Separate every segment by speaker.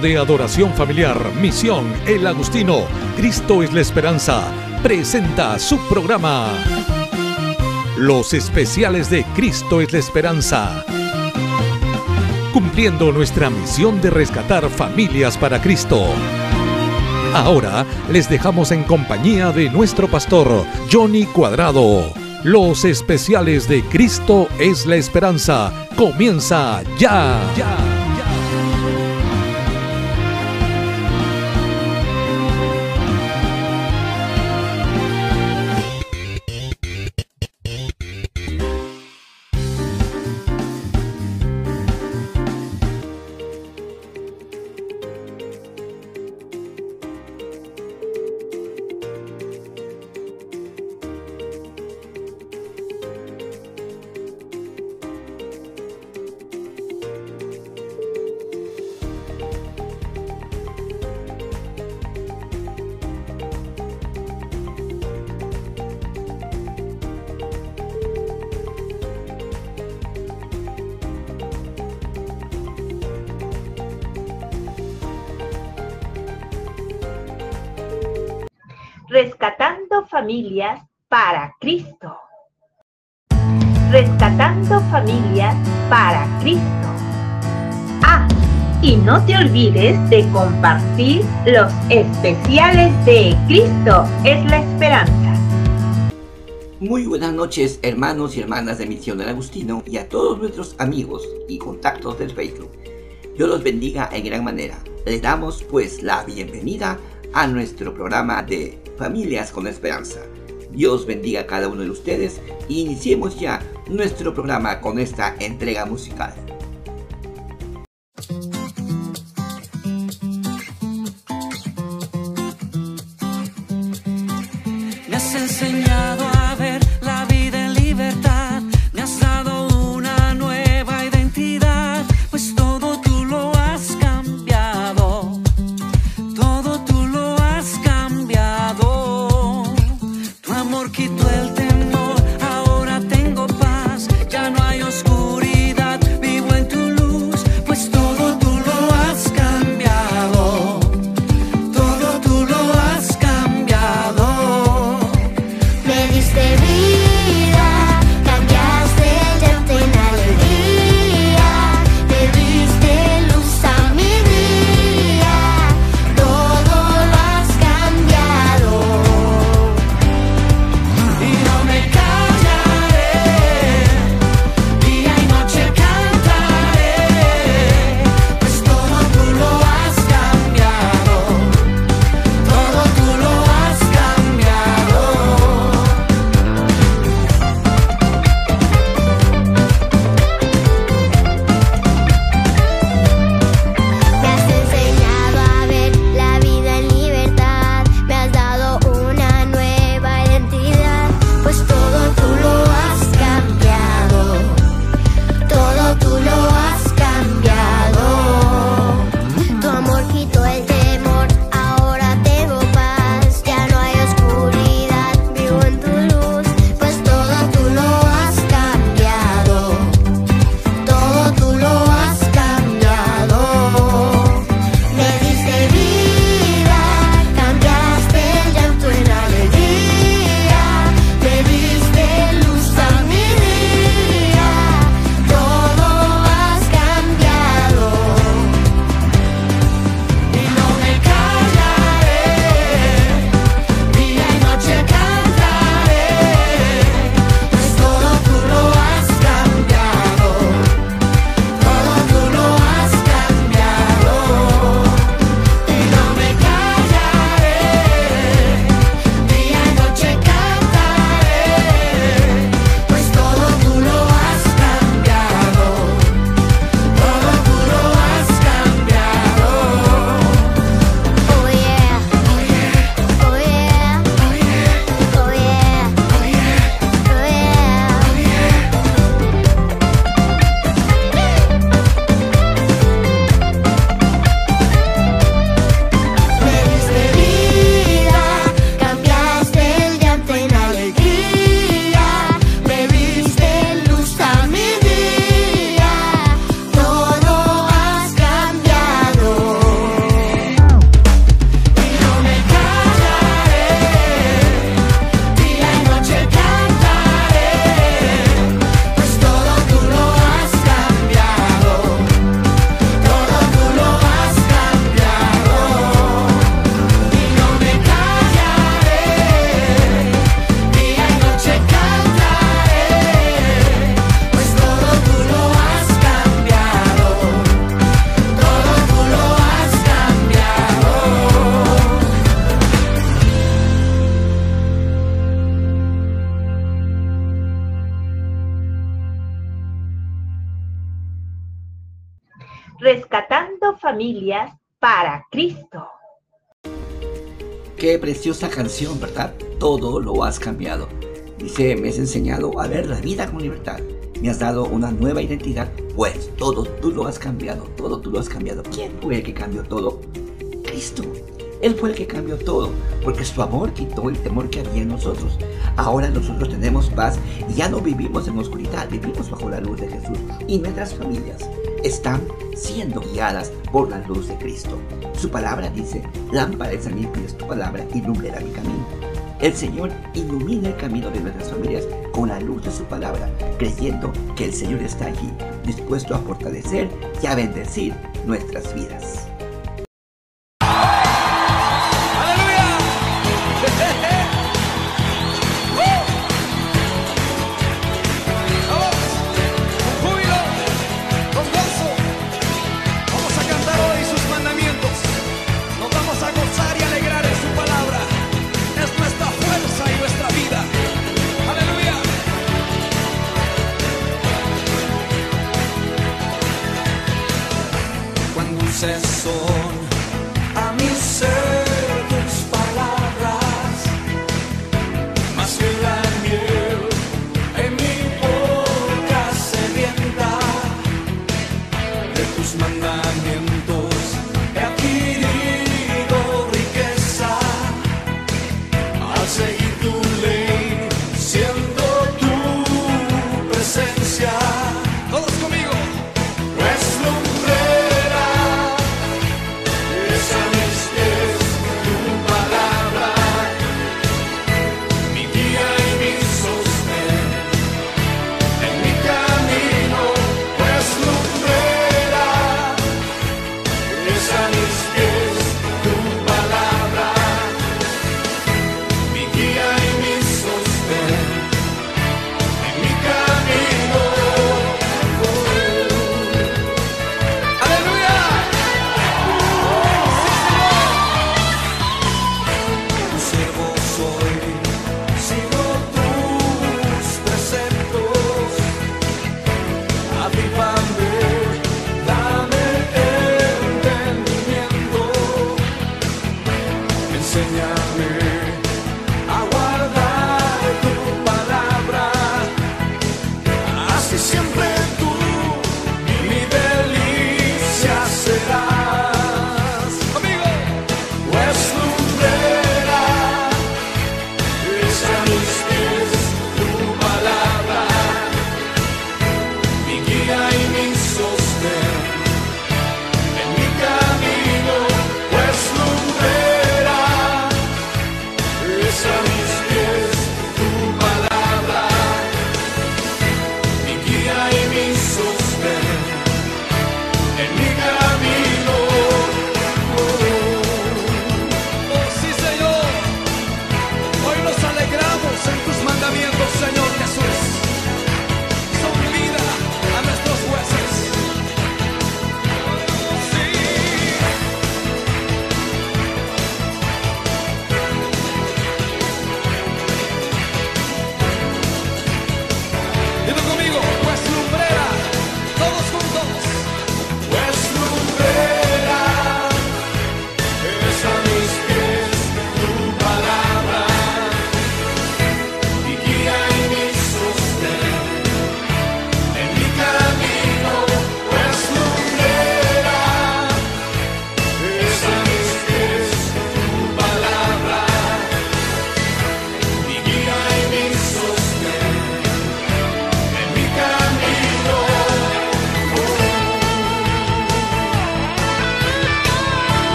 Speaker 1: De Adoración Familiar Misión El Agustino, Cristo es la Esperanza, presenta su programa. Los especiales de Cristo es la Esperanza. Cumpliendo nuestra misión de rescatar familias para Cristo. Ahora les dejamos en compañía de nuestro pastor Johnny Cuadrado. Los especiales de Cristo es la Esperanza. Comienza ya. ya. Familias para Cristo. Rescatando familias para Cristo. Ah, y no te olvides de compartir los especiales de Cristo es la esperanza.
Speaker 2: Muy buenas noches hermanos y hermanas de Misión del Agustino y a todos nuestros amigos y contactos del Facebook. Dios los bendiga en gran manera. Les damos pues la bienvenida a nuestro programa de Familias con Esperanza. Dios bendiga a cada uno de ustedes y iniciemos ya nuestro programa con esta entrega musical. Preciosa canción, ¿verdad? Todo lo has cambiado. Dice, me has enseñado a ver la vida con libertad. Me has dado una nueva identidad. Pues todo tú lo has cambiado. Todo tú lo has cambiado. ¿Quién fue el que cambió todo? Cristo. Él fue el que cambió todo, porque su amor quitó el temor que había en nosotros. Ahora nosotros tenemos paz y ya no vivimos en oscuridad, vivimos bajo la luz de Jesús. Y nuestras familias están siendo guiadas por la luz de Cristo. Su palabra dice, lámpara es a mi pies tu palabra y mi camino. El Señor ilumina el camino de nuestras familias con la luz de su palabra, creyendo que el Señor está allí, dispuesto a fortalecer y a bendecir nuestras vidas.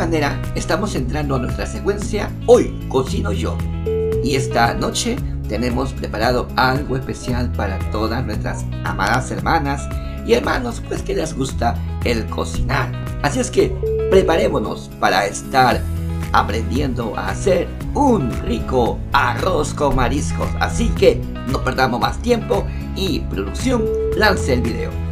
Speaker 2: Manera estamos entrando a nuestra secuencia Hoy cocino yo. Y esta noche tenemos preparado algo especial para todas nuestras amadas hermanas y hermanos pues que les gusta el cocinar. Así es que preparémonos para estar
Speaker 3: aprendiendo a hacer un rico arroz con mariscos. Así que no perdamos más tiempo y producción lance el video.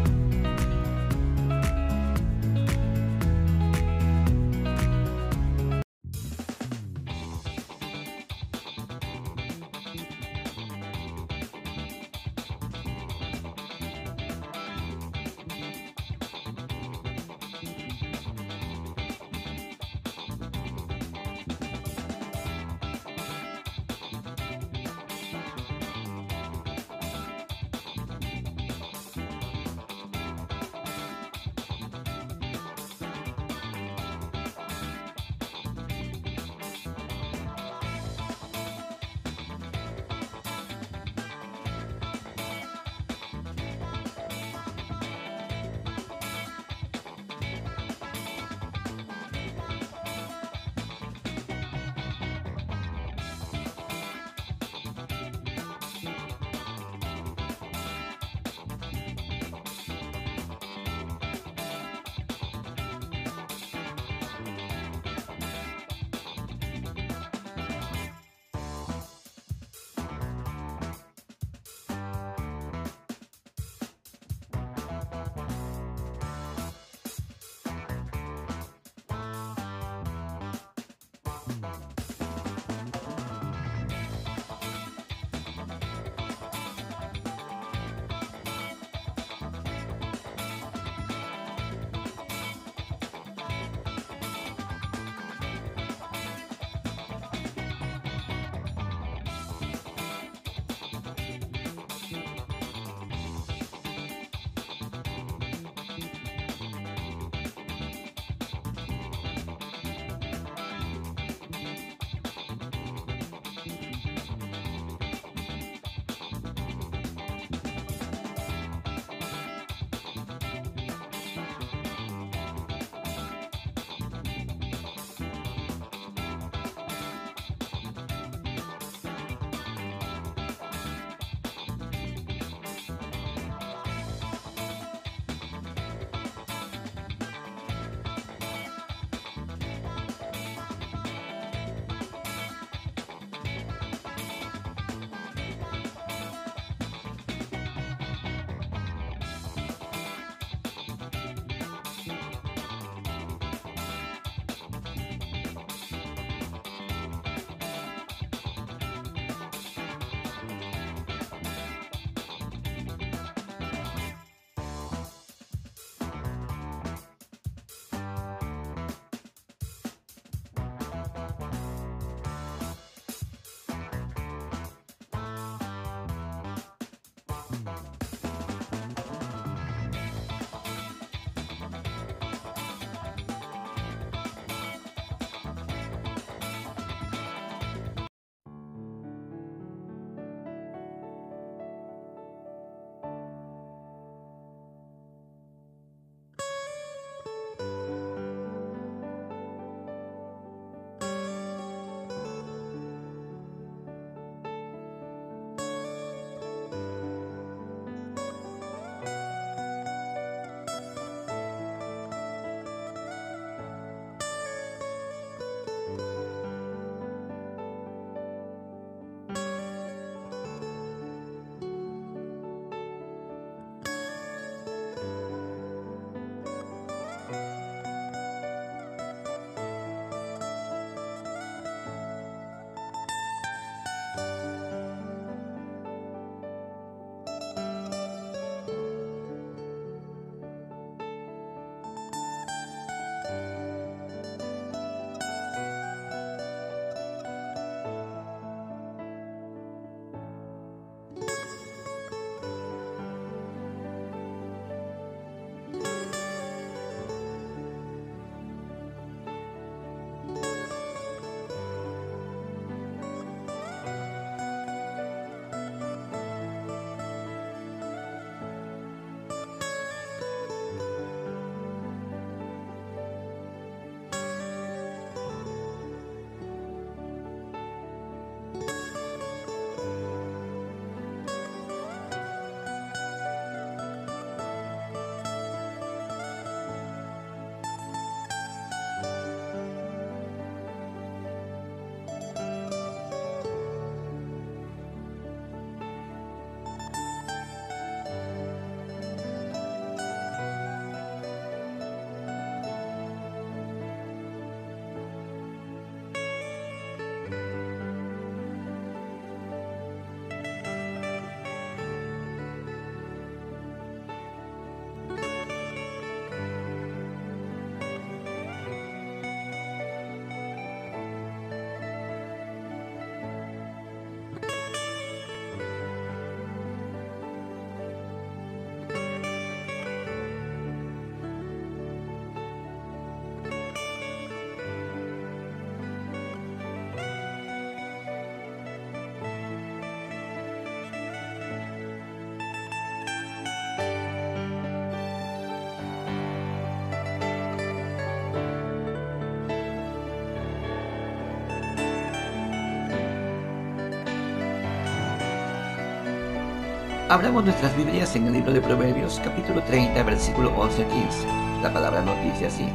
Speaker 3: Abramos nuestras Biblias en el libro de Proverbios, capítulo 30, versículo 11 15. La palabra nos dice así.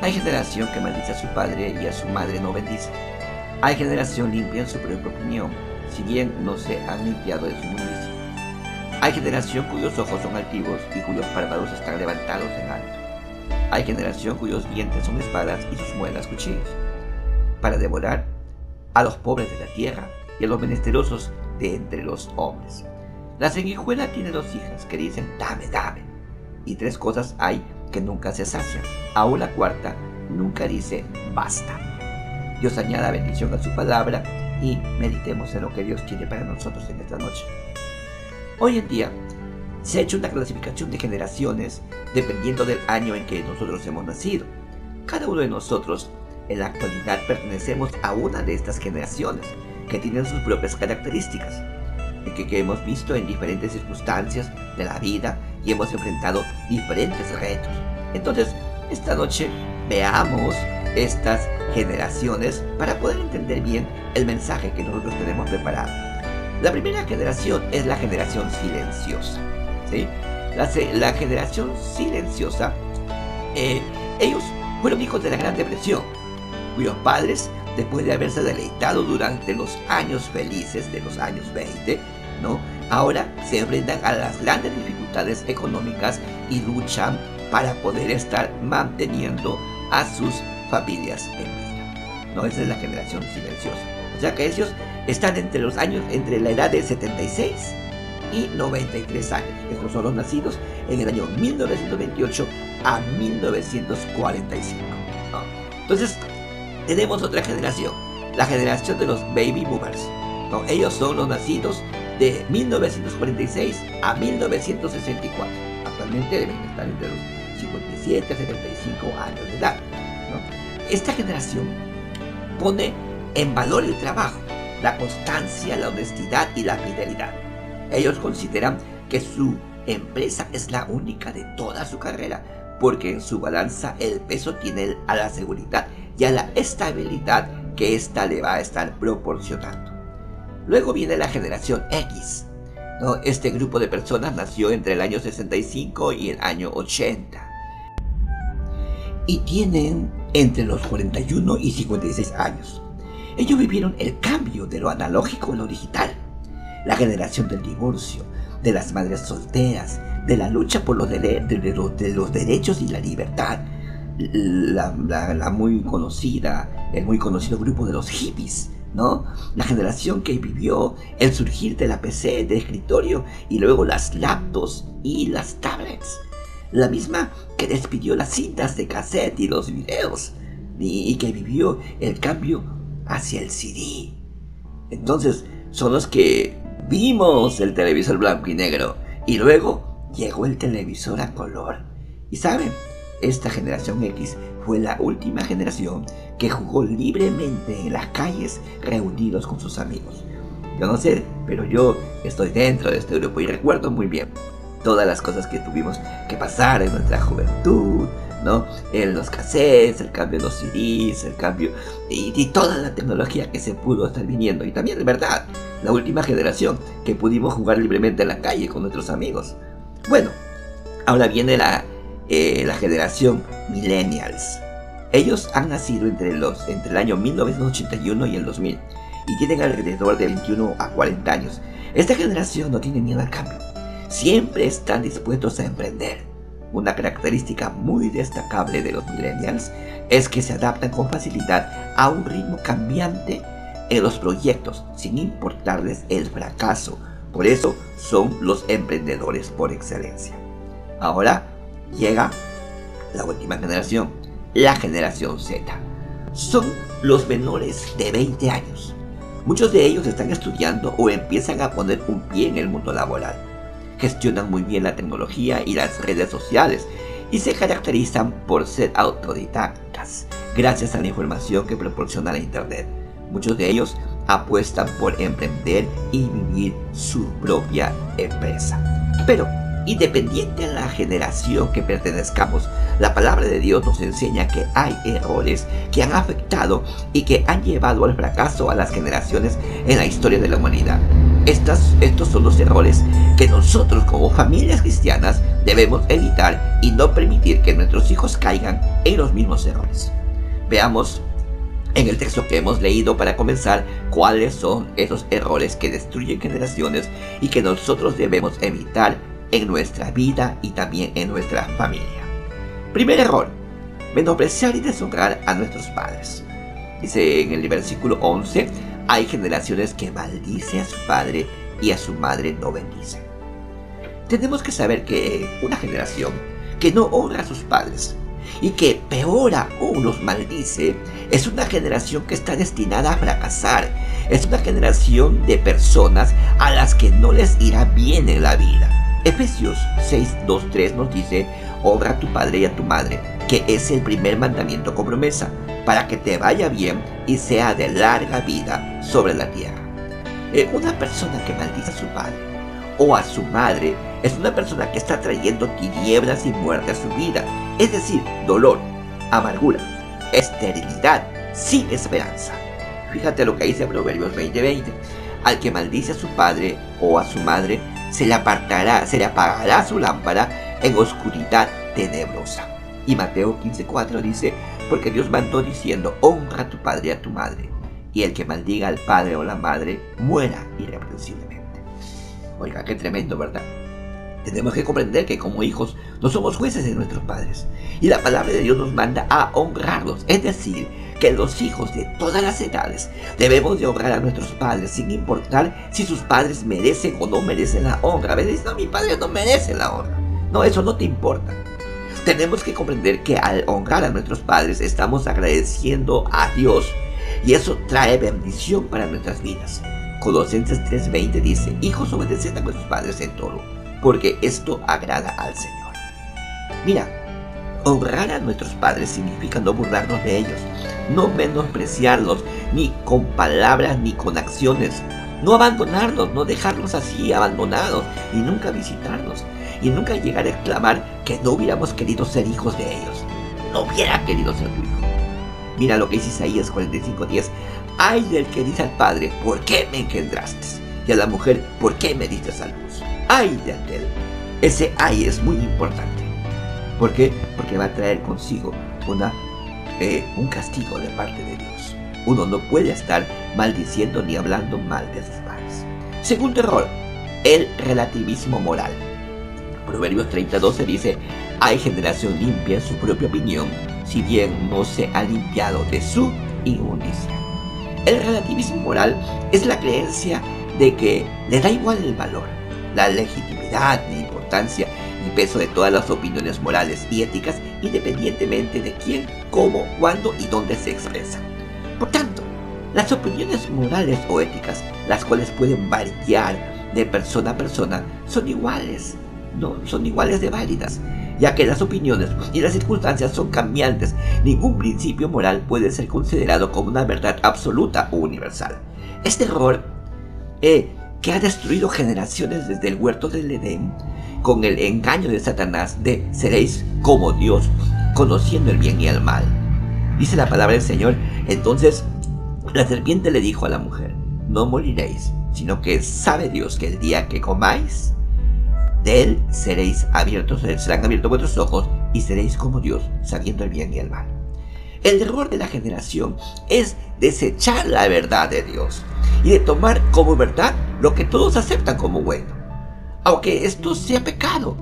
Speaker 3: Hay generación que maldice a su padre y a su madre no bendice. Hay generación limpia en su propia opinión, si bien no se han limpiado de su mundicia. Hay generación cuyos ojos son altivos y cuyos párpados están levantados en alto. Hay generación cuyos dientes son espadas y sus muelas cuchillos, para devorar a los pobres de la tierra y a los menesterosos de entre los hombres. La sanguijuela tiene dos hijas que dicen dame, dame. Y tres cosas hay que nunca se sacian. Aún la cuarta nunca dice basta. Dios añada bendición a su palabra y meditemos en lo que Dios quiere para nosotros en esta noche. Hoy en día se ha hecho una clasificación de generaciones dependiendo del año en que nosotros hemos nacido. Cada uno de nosotros en la actualidad pertenecemos a una de estas generaciones que tienen sus propias características que, hemos visto en diferentes circunstancias de la vida y hemos enfrentado diferentes retos. Entonces, esta noche veamos estas generaciones para poder entender bien el mensaje que nosotros tenemos preparado. La primera generación es la generación silenciosa. ¿sí? La, generación silenciosa, eh, ellos fueron hijos de la Gran Depresión, cuyos padres, después de haberse deleitado durante los años felices de los años 20, Ahora se enfrentan a las grandes dificultades económicas y luchan para poder estar manteniendo a sus familias en vida. ¿no? Esa es la generación silenciosa. O sea que ellos están entre los años, entre la edad de 76 y 93 años. Estos son los nacidos en el año 1928 a 1945. Entonces, tenemos otra generación, la generación de los baby boomers. ¿no? Ellos son los nacidos de 1946 a 1964. Actualmente deben estar entre los 57 a 75 años de edad. Esta generación pone en valor el trabajo, la constancia, la honestidad y la fidelidad. Ellos consideran que su empresa es la única de toda su carrera, porque en su balanza el peso tiene a la seguridad y a la estabilidad que ésta le va a estar proporcionando. Luego viene la generación X. Este grupo de personas nació entre el año 65 y el año 80. Y tienen entre los 41 y 56 años. Ellos vivieron el cambio de lo analógico a lo digital. La generación del divorcio, de las madres solteras, de la lucha por los, derechos y la libertad. La, la muy conocida, el muy conocido grupo de los hippies, ¿no? La generación que vivió el surgir de la PC de escritorio y luego las laptops y las tablets. La misma que despidió las cintas de cassette y los videos y, que vivió el cambio hacia el CD. Entonces, son los que vimos el televisor blanco y negro y luego llegó el televisor a color. Y saben, esta generación X fue la última generación que jugó libremente en las calles reunidos con sus amigos. Yo no sé, pero yo estoy dentro de este grupo y recuerdo muy bien todas las cosas que tuvimos que pasar en nuestra juventud, ¿no? En los cassettes, el cambio de los CDs, el cambio y, y, toda la tecnología que se pudo estar viniendo. Y también, de verdad, la última generación que pudimos jugar libremente en la calle con nuestros amigos. Bueno, ahora viene la eh, la generación millennials. Ellos han nacido entre, los, entre el año 1981 y el 2000 y tienen alrededor de 21 a 40 años. Esta generación no tiene miedo al cambio. Siempre están dispuestos a emprender. Una característica muy destacable de los millennials es que se adaptan con facilidad a un ritmo cambiante en los proyectos sin importarles el fracaso. Por eso son los emprendedores por excelencia. Ahora llega la última generación, la generación Z. Son los menores de 20 años. Muchos de ellos están estudiando o empiezan a poner un pie en el mundo laboral. Gestionan muy bien la tecnología y las redes sociales y se caracterizan por ser autodidactas gracias a la información que proporciona la Internet. Muchos de ellos apuestan por emprender y vivir su propia empresa. Pero Independiente a la generación que pertenezcamos, la palabra de Dios nos enseña que hay errores que han afectado y que han llevado al fracaso a las generaciones en la historia de la humanidad. Estas, estos son los errores que nosotros como familias cristianas debemos evitar y no permitir que nuestros hijos caigan en los mismos errores. Veamos en el texto que hemos leído para comenzar cuáles son esos errores que destruyen generaciones y que nosotros debemos evitar en nuestra vida y también en nuestra familia. Primer error, menospreciar y deshonrar a nuestros padres. Dice en el versículo 11, hay generaciones que maldice a su padre y a su madre no bendice. Tenemos que saber que una generación que no honra a sus padres y que peor aún los maldice, es una generación que está destinada a fracasar. Es una generación de personas a las que no les irá bien en la vida. Efesios 6, 2, 3 nos dice, honra a tu padre y a tu madre, que es el primer mandamiento con promesa, para que te vaya bien y sea de larga vida sobre la tierra. Eh, una persona que maldice a su padre o a su madre es una persona que está trayendo tinieblas y muerte a su vida, es decir, dolor, amargura, esterilidad, sin esperanza. Fíjate lo que dice Proverbios 20:20. Al que maldice a su padre o a su madre, se le apartará, se le apagará su lámpara en oscuridad tenebrosa. Y Mateo 15:4 dice, porque Dios mandó diciendo, honra a tu padre y a tu madre, y el que maldiga al padre o la madre muera irreprensiblemente. Oiga, qué tremendo, ¿verdad? Tenemos que comprender que como hijos no somos jueces de nuestros padres. Y la palabra de Dios nos manda a honrarlos. Es decir, que los hijos de todas las edades debemos de honrar a nuestros padres sin importar si sus padres merecen o no merecen la honra. A veces no, mi padre no merece la honra. No, eso no te importa. Tenemos que comprender que al honrar a nuestros padres estamos agradeciendo a Dios y eso trae bendición para nuestras vidas. Colosenses 3:20 dice, hijos obedeced a vuestros padres en todo, porque esto agrada al Señor. Mira, honrar a nuestros padres significa no burlarnos de ellos, no menospreciarlos, ni con palabras ni con acciones, no abandonarlos, no dejarlos así abandonados y nunca visitarlos y nunca llegar a exclamar que no hubiéramos querido ser hijos de ellos. No hubiera querido ser tu hijo. Mira lo que dice Isaías 45:10. Ay del que dice al padre, ¿por qué me engendraste? Y a la mujer, ¿por qué me diste a luz? Ay de aquel. Ese ay es muy importante. ¿Por qué? Porque va a traer consigo una, eh, un castigo de parte de Dios. Uno no puede estar maldiciendo ni hablando mal de sus padres. Segundo error, el relativismo moral. Proverbios 30:12 dice, hay generación limpia en su propia opinión, si bien no se ha limpiado de su inmundicia. El relativismo moral es la creencia de que le da igual el valor, la legitimidad, la importancia y peso de todas las opiniones morales y éticas independientemente de quién, cómo, cuándo y dónde se expresan. Por tanto, las opiniones morales o éticas, las cuales pueden variar de persona a persona, son iguales no son iguales de válidas, ya que las opiniones y las circunstancias son cambiantes. Ningún principio moral puede ser considerado como una verdad absoluta o universal. Este error, eh, que ha destruido generaciones desde el huerto del Edén, con el engaño de Satanás de seréis como Dios, conociendo el bien y el mal. Dice la palabra del Señor, entonces la serpiente le dijo a la mujer, no moriréis, sino que sabe Dios que el día que comáis de él seréis abiertos, serán abiertos vuestros ojos y seréis como Dios, sabiendo el bien y el mal. El error de la generación es desechar la verdad de Dios y de tomar como verdad lo que todos aceptan como bueno, aunque esto sea pecado.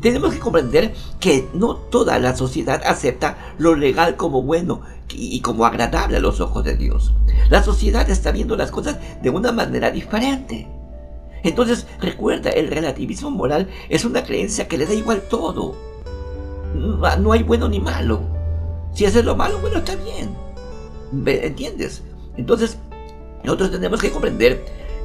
Speaker 3: Tenemos que comprender que no toda la sociedad acepta lo legal como bueno y como agradable a los ojos de Dios. La sociedad está viendo las cosas de una manera diferente. Entonces recuerda, el relativismo moral es una creencia que le da igual todo. No hay bueno ni malo. Si haces lo malo, bueno, está bien. ¿Entiendes? Entonces, nosotros tenemos que comprender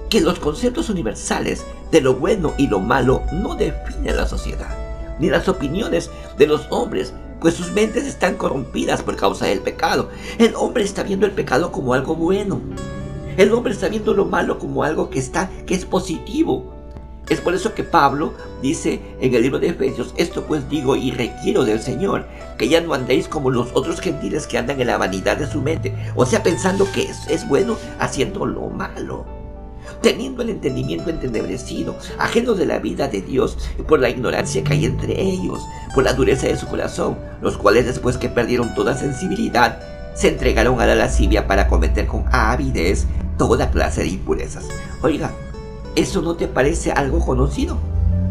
Speaker 3: que los conceptos universales de lo bueno y lo malo no definen la sociedad, ni las opiniones de los hombres, pues sus mentes están corrompidas por causa del pecado. El hombre está viendo el pecado como algo bueno, el hombre está viendo lo malo como algo que está, que es positivo. Es por eso que Pablo dice en el libro de Efesios, esto pues digo y requiero del Señor, que ya no andéis como los otros gentiles que andan en la vanidad de su mente, o sea, pensando que es, bueno haciendo lo malo. teniendo el entendimiento entenebrecido, ajenos de la vida de Dios por la ignorancia que hay entre ellos, por la dureza de su corazón, los cuales después que perdieron toda sensibilidad, se entregaron a la lascivia para cometer con avidez toda clase de impurezas. Oiga, ¿eso no te parece algo conocido?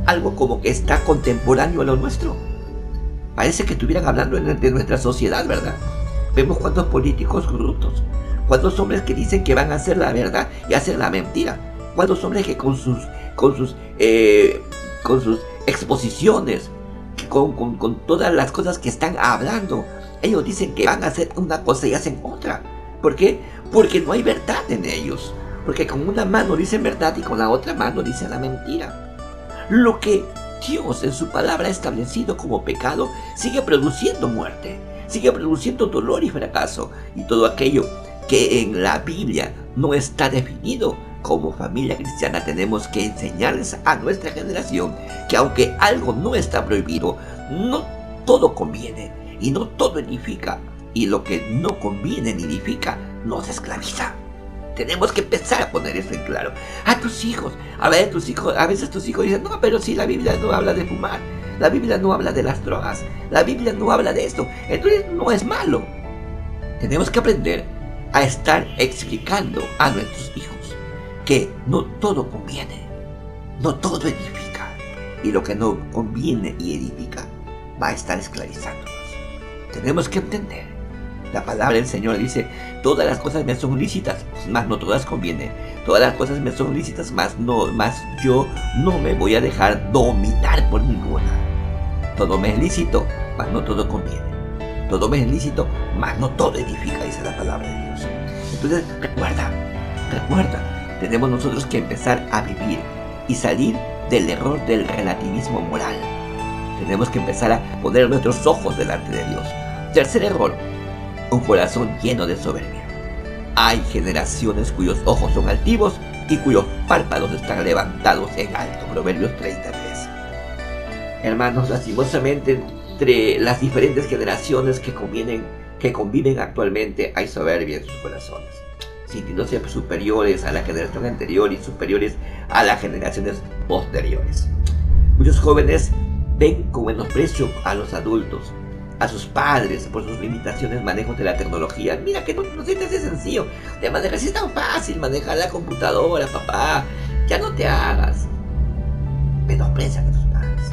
Speaker 3: Algo como que está contemporáneo a lo nuestro. Parece que estuvieran hablando de nuestra sociedad, ¿verdad? Vemos cuántos políticos corruptos, cuántos hombres que dicen que van a hacer la verdad y hacen la mentira, cuántos hombres que con sus, con sus, eh, con sus exposiciones, con, con todas las cosas que están hablando, ellos dicen que van a hacer una cosa y hacen otra. ¿Por qué? Porque no hay verdad en ellos. Porque con una mano dicen verdad y con la otra mano dicen la mentira. Lo que Dios en su palabra ha establecido como pecado sigue produciendo muerte, sigue produciendo dolor y fracaso. Y todo aquello que en la Biblia no está definido como familia cristiana tenemos que enseñarles a nuestra generación que aunque algo no está prohibido, no todo conviene y no todo edifica. Y lo que no conviene ni edifica nos esclaviza. Tenemos que empezar a poner eso en claro. A tus hijos, a ver, tus hijos, a veces tus hijos dicen, no, pero si la Biblia no habla de fumar, la Biblia no habla de las drogas, la Biblia no habla de esto, entonces no es malo. Tenemos que aprender a estar explicando a nuestros hijos que no todo conviene, no todo edifica, y lo que no conviene y edifica va a estar esclavizándonos. Tenemos que entender la palabra del Señor dice, todas las cosas me son lícitas, mas no todas convienen. Todas las cosas me son lícitas, mas no, más yo no me voy a dejar dominar por ninguna. Todo me es lícito, mas no todo conviene. Todo me es lícito, mas no todo edifica, dice la palabra de Dios. Entonces, recuerda, recuerda, tenemos nosotros que empezar a vivir y salir del error del relativismo moral. Tenemos que empezar a poner nuestros ojos delante de Dios. Tercer error, un corazón lleno de soberbia. Hay generaciones cuyos ojos son altivos y cuyos párpados están levantados en alto. Proverbios 33. Hermanos, lastimosamente entre las diferentes generaciones que conviven, que conviven actualmente hay soberbia en sus corazones, sintiéndose superiores a la generación anterior y superiores a las generaciones posteriores. Muchos jóvenes ven con menosprecio a los adultos, a sus padres por sus limitaciones manejos de la tecnología. Mira que no, no se te hace sencillo de manejar. Si es tan fácil manejar la computadora, papá. Ya no te hagas. Menosprecian a tus padres.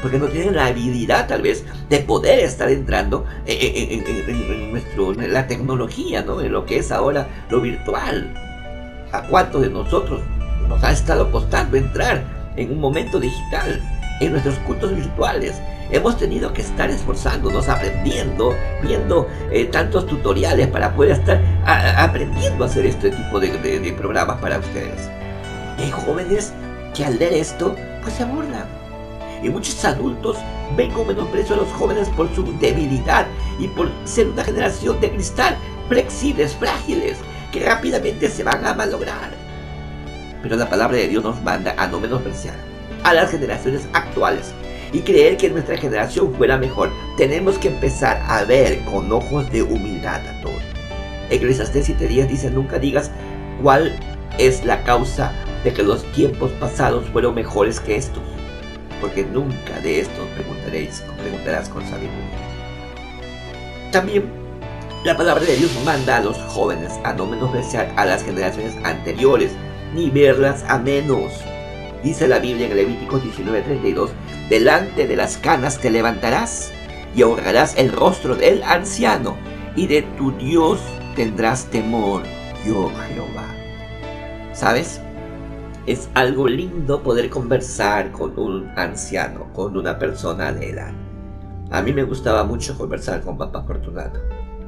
Speaker 3: Porque no tienen la habilidad tal vez de poder estar entrando en, nuestro, en la tecnología, ¿no? En lo que es ahora lo virtual. ¿A cuántos de nosotros nos ha estado costando entrar en un momento digital? En nuestros cultos virtuales, hemos tenido que estar esforzándonos, aprendiendo, viendo eh, tantos tutoriales para poder estar aprendiendo a hacer este tipo de, programas para ustedes. hay jóvenes que al leer esto, pues se burlan. Y muchos adultos ven con menosprecio a los jóvenes por su debilidad y por ser una generación de cristal, flexibles, frágiles, que rápidamente se van a malograr. Pero la palabra de Dios nos manda a no menospreciar a las generaciones actuales y creer que nuestra generación fuera mejor, tenemos que empezar a ver con ojos de humildad a todo. Eclesiastes 7 días dice, nunca digas cuál es la causa de que los tiempos pasados fueron mejores que estos, porque nunca de esto preguntaréis preguntarás con sabiduría. También la palabra de Dios manda a los jóvenes a no menospreciar a las generaciones anteriores, ni verlas a menos. Dice la Biblia en Levítico 19:32, delante de las canas te levantarás y ahorrarás el rostro del anciano y de tu Dios tendrás temor, yo Jehová. ¿Sabes? Es algo lindo poder conversar con un anciano, con una persona de edad. A mí me gustaba mucho conversar con papá Fortunato.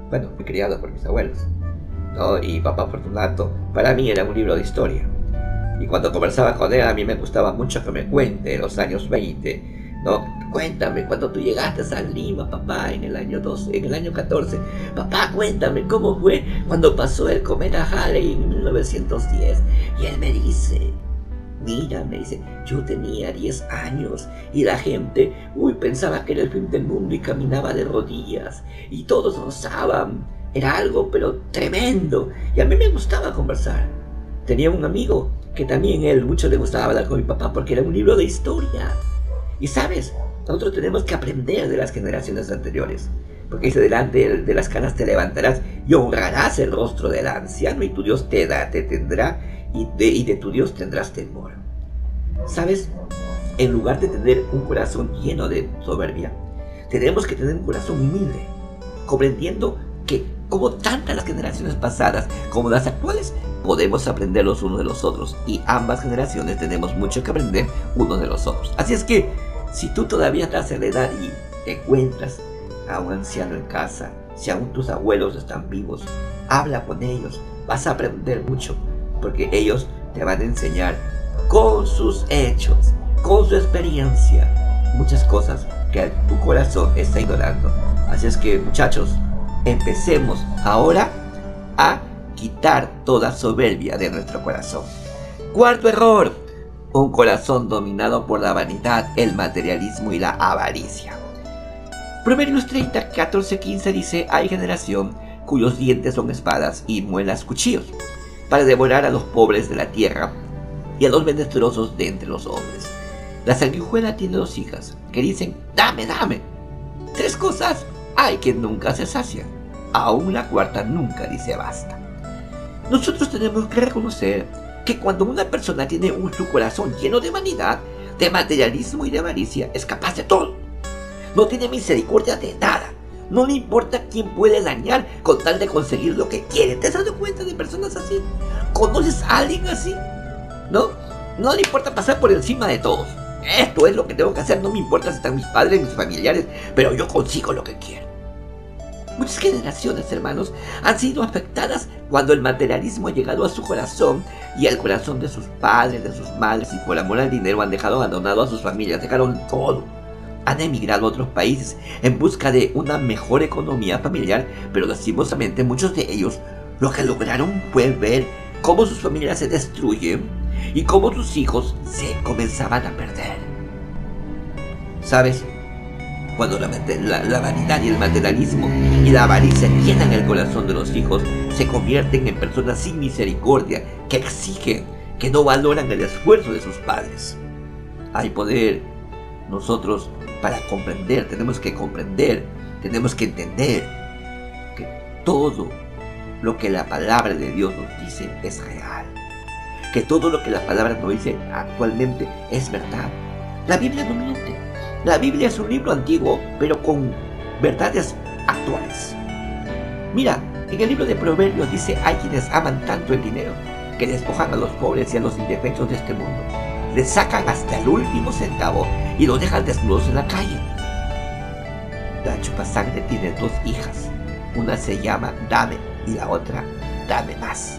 Speaker 3: Bueno, fui criado por mis abuelos. ¿no? Y papá Fortunato para mí era un libro de historia. Y cuando conversaba con él, a mí me gustaba mucho que me cuente los años 20. ¿no? Cuéntame, cuando tú llegaste a Lima, papá, en el año 12, en el año 14. Papá, cuéntame cómo fue cuando pasó el cometa Halley en 1910. Y él me dice, mira, me dice, yo tenía 10 años y la gente, uy, pensaba que era el fin del mundo y caminaba de rodillas y todos gozaban. Era algo, pero tremendo. Y a mí me gustaba conversar. Tenía un amigo que también él mucho le gustaba hablar con mi papá porque era un libro de historia. Y sabes, nosotros tenemos que aprender de las generaciones anteriores. Porque dice, delante de las canas te levantarás y honrarás el rostro del anciano y tu Dios te, da, te tendrá y de, y de tu Dios tendrás temor. ¿Sabes? En lugar de tener un corazón lleno de soberbia, tenemos que tener un corazón humilde, comprendiendo que como tantas las generaciones pasadas como las actuales, podemos aprender los unos de los otros y ambas generaciones tenemos mucho que aprender unos de los otros. Así es que si tú todavía estás en la edad y te encuentras a un anciano en casa, si aún tus abuelos están vivos, habla con ellos, vas a aprender mucho, porque ellos te van a enseñar con sus hechos, con su experiencia, muchas cosas que tu corazón está ignorando. Así es que muchachos, empecemos ahora a quitar toda soberbia de nuestro corazón. Cuarto error, un corazón dominado por la vanidad, el materialismo y la avaricia. Proverbios 30, 14, 15 dice, hay generación cuyos dientes son espadas y muelas cuchillos, para devorar a los pobres de la tierra y a los menesterosos de entre los hombres. La sanguijuela tiene dos hijas que dicen, dame, dame. Tres cosas hay que nunca se sacian. Aún la cuarta nunca dice basta. Nosotros tenemos que reconocer que cuando una persona tiene un, su corazón lleno de vanidad, de materialismo y de avaricia, es capaz de todo. No tiene misericordia de nada. No le importa quién puede dañar con tal de conseguir lo que quiere. ¿Te has dado cuenta de personas así? ¿Conoces a alguien así? ¿No? No le importa pasar por encima de todos. Esto es lo que tengo que hacer. No me importa si están mis padres, mis familiares, pero yo consigo lo que quiero. Muchas generaciones, hermanos, han sido afectadas cuando el materialismo ha llegado a su corazón y al corazón de sus padres, de sus madres, y por amor al dinero han dejado abandonado a sus familias, dejaron todo. Han emigrado a otros países en busca de una mejor economía familiar, pero lastimosamente muchos de ellos lo que lograron fue ver cómo sus familias se destruyen y cómo sus hijos se comenzaban a perder. ¿Sabes? Cuando la, vanidad y el materialismo y la avaricia llenan el corazón de los hijos, se convierten en personas sin misericordia, que exigen, que no valoran el esfuerzo de sus padres. Hay poder. Nosotros, para comprender, tenemos que comprender, tenemos que entender que todo lo que la palabra de Dios nos dice es real. Que todo lo que la palabra nos dice actualmente es verdad. La Biblia no miente. La Biblia es un libro antiguo, pero con verdades actuales. Mira, en el libro de Proverbios dice, hay quienes aman tanto el dinero que despojan a los pobres y a los indefensos de este mundo. Les sacan hasta el último centavo y los dejan desnudos en la calle. La chupasangre tiene dos hijas. Una se llama Dame y la otra Dame más.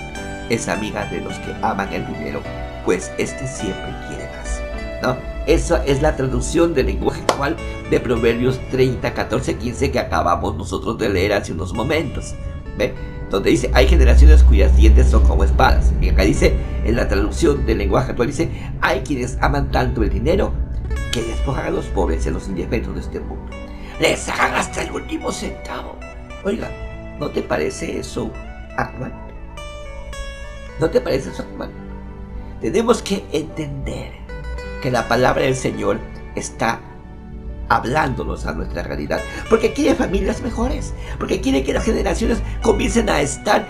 Speaker 3: Es amiga de los que aman el dinero, pues este siempre quiere más. ¿No? Esa es la traducción del lenguaje actual de Proverbios 30, 14, 15 que acabamos nosotros de leer hace unos momentos. ¿Ve? Donde dice, hay generaciones cuyas dientes son como espadas. Y acá dice, en la traducción del lenguaje actual dice, hay quienes aman tanto el dinero que despojan a los pobres y a los indefensos de este mundo. Les sacan hasta el último centavo. Oiga, ¿no te parece eso actual? ¿No te parece eso actual? Tenemos que entender que la palabra del Señor está hablándonos a nuestra realidad. Porque quiere familias mejores. Porque quiere que las generaciones comiencen a estar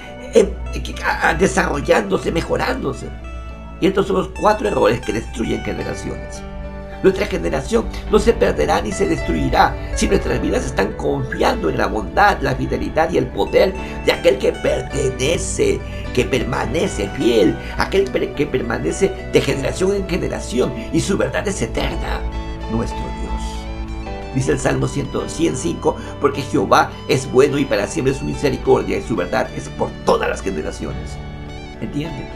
Speaker 3: desarrollándose, mejorándose. Y estos son los cuatro errores que destruyen generaciones. Nuestra generación no se perderá ni se destruirá si nuestras vidas están confiando en la bondad, la fidelidad y el poder de aquel que pertenece, que permanece fiel, aquel que permanece de generación en generación y su verdad es eterna, nuestro Dios. Dice el Salmo 105, porque Jehová es bueno y para siempre su misericordia y su verdad es por todas las generaciones. ¿Entienden?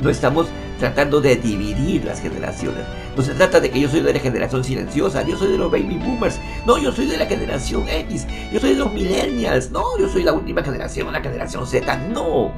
Speaker 3: No estamos tratando de dividir las generaciones. No se trata de que yo soy de la generación silenciosa, yo soy de los baby boomers, no, yo soy de la generación X, yo soy de los millennials, no, yo soy la última generación, la generación Z, no.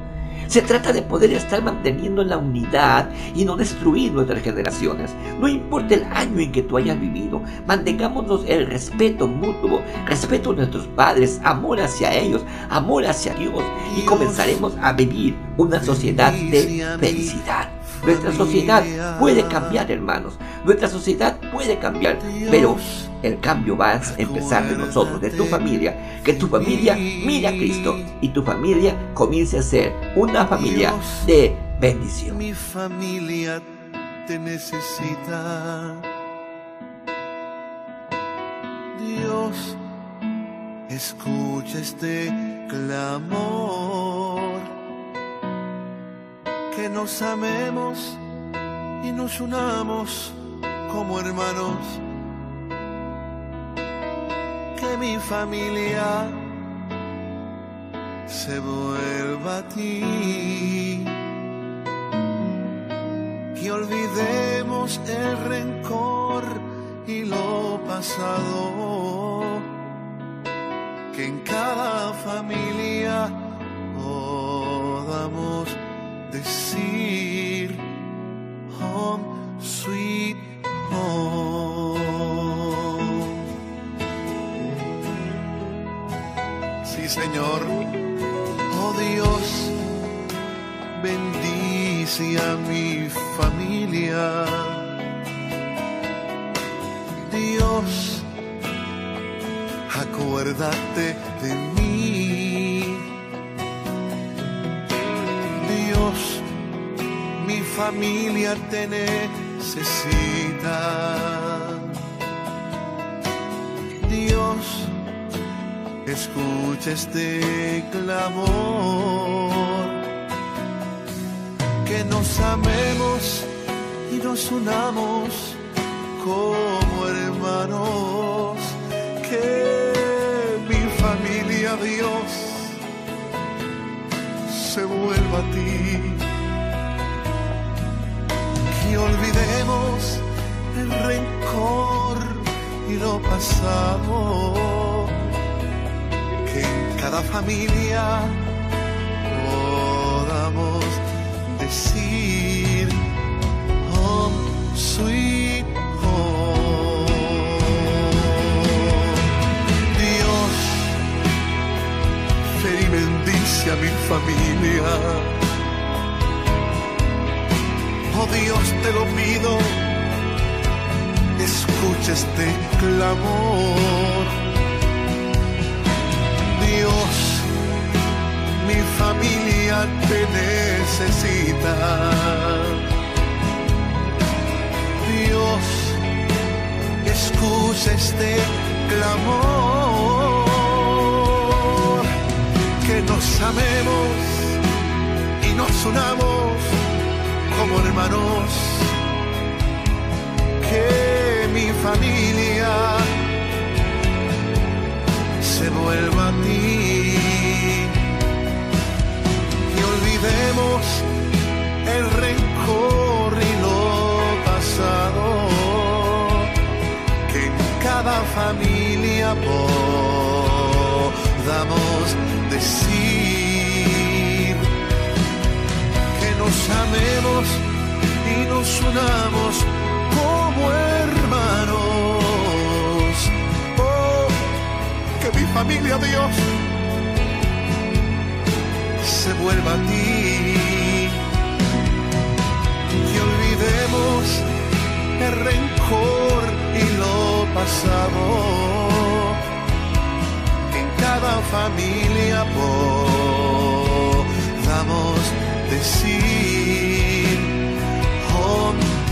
Speaker 3: Se trata de poder estar manteniendo la unidad y no destruir nuestras generaciones. No importa el año en que tú hayas vivido, mantengámonos el respeto mutuo, respeto a nuestros padres, amor hacia ellos, amor hacia Dios y comenzaremos a vivir una sociedad de felicidad. Nuestra sociedad puede cambiar, hermanos. Nuestra sociedad puede cambiar, pero el cambio va a empezar de nosotros, de tu familia. Que tu familia mire a Cristo y tu familia comience a ser una familia de bendición.
Speaker 4: Mi familia te necesita. Dios, escucha este clamor. Que nos amemos y nos unamos como hermanos mi familia se vuelva a ti. Que olvidemos el rencor y lo pasado. Que en cada familia podamos decir home sweet home. Señor. Oh Dios, bendice a mi familia. Dios, acuérdate de mí. Familia te necesita. Dios, escucha este clamor, que nos amemos y nos unamos como hermanos, que mi familia Dios se vuelva a ti, que olvidemos el rencor y lo pasado cada familia podamos decir home sweet home. Dios, fe bendice a mi familia. Oh Dios, te lo pido, escucha este clamor. Dios, mi familia te necesita. Dios, escucha este clamor, que nos amemos y nos unamos como hermanos, que mi familia se vuelva a ti. Y olvidemos el rencor y lo pasado, que en cada familia podamos decir y nos unamos como hermanos mi familia, Dios, se vuelva a ti. Que olvidemos el rencor y lo pasado. en cada familia podamos decir,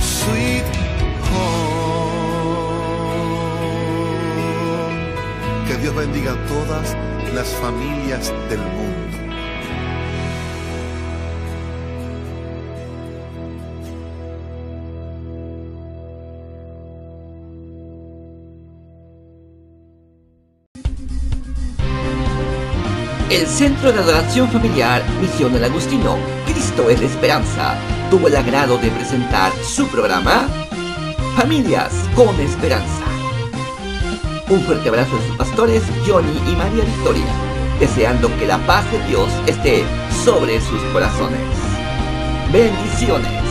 Speaker 4: sweet home. Dios bendiga a todas las familias del mundo.
Speaker 3: El Centro de Adoración Familiar Misión del Agustino, Cristo es la Esperanza, tuvo el agrado de presentar su programa Familias con Esperanza. Un fuerte abrazo de sus pastores, Johnny y María Victoria. deseando que la paz de Dios esté sobre sus corazones. Bendiciones.